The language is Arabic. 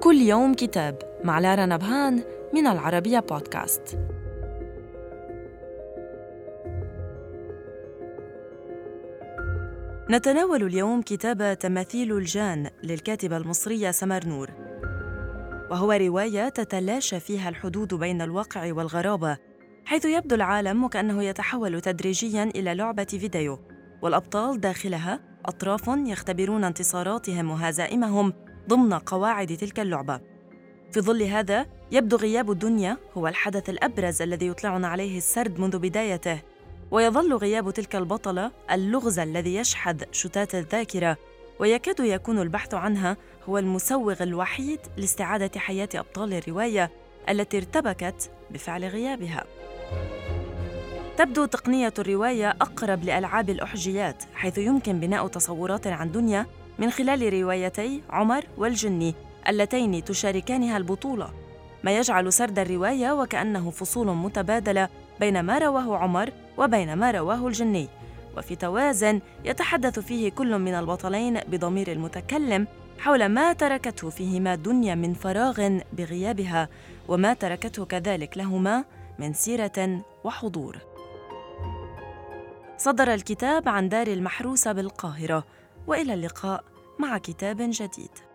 كل يوم كتاب مع لارا نبهان من العربية بودكاست. نتناول اليوم كتاب تماثيل الجان للكاتبة المصرية سمر نور. وهو رواية تتلاشى فيها الحدود بين الواقع والغرابة حيث يبدو العالم وكأنه يتحول تدريجيا إلى لعبة فيديو والأبطال داخلها أطراف يختبرون انتصاراتهم وهزائمهم ضمن قواعد تلك اللعبة. في ظل هذا يبدو غياب الدنيا هو الحدث الأبرز الذي يطلعنا عليه السرد منذ بدايته ويظل غياب تلك البطلة اللغز الذي يشحذ شتات الذاكرة ويكاد يكون البحث عنها هو المسوغ الوحيد لاستعادة حياة أبطال الرواية التي ارتبكت بفعل غيابها. تبدو تقنية الرواية أقرب لألعاب الأحجيات حيث يمكن بناء تصورات عن دنيا من خلال روايتي عمر والجني اللتين تشاركانها البطولة. ما يجعل سرد الرواية وكأنه فصول متبادلة بين ما رواه عمر وبين ما رواه الجني. وفي توازن يتحدث فيه كل من البطلين بضمير المتكلم حول ما تركته فيهما دنيا من فراغ بغيابها وما تركته كذلك لهما من سيرة وحضور. صدر الكتاب عن دار المحروسة بالقاهرة وإلى اللقاء مع كتاب جديد.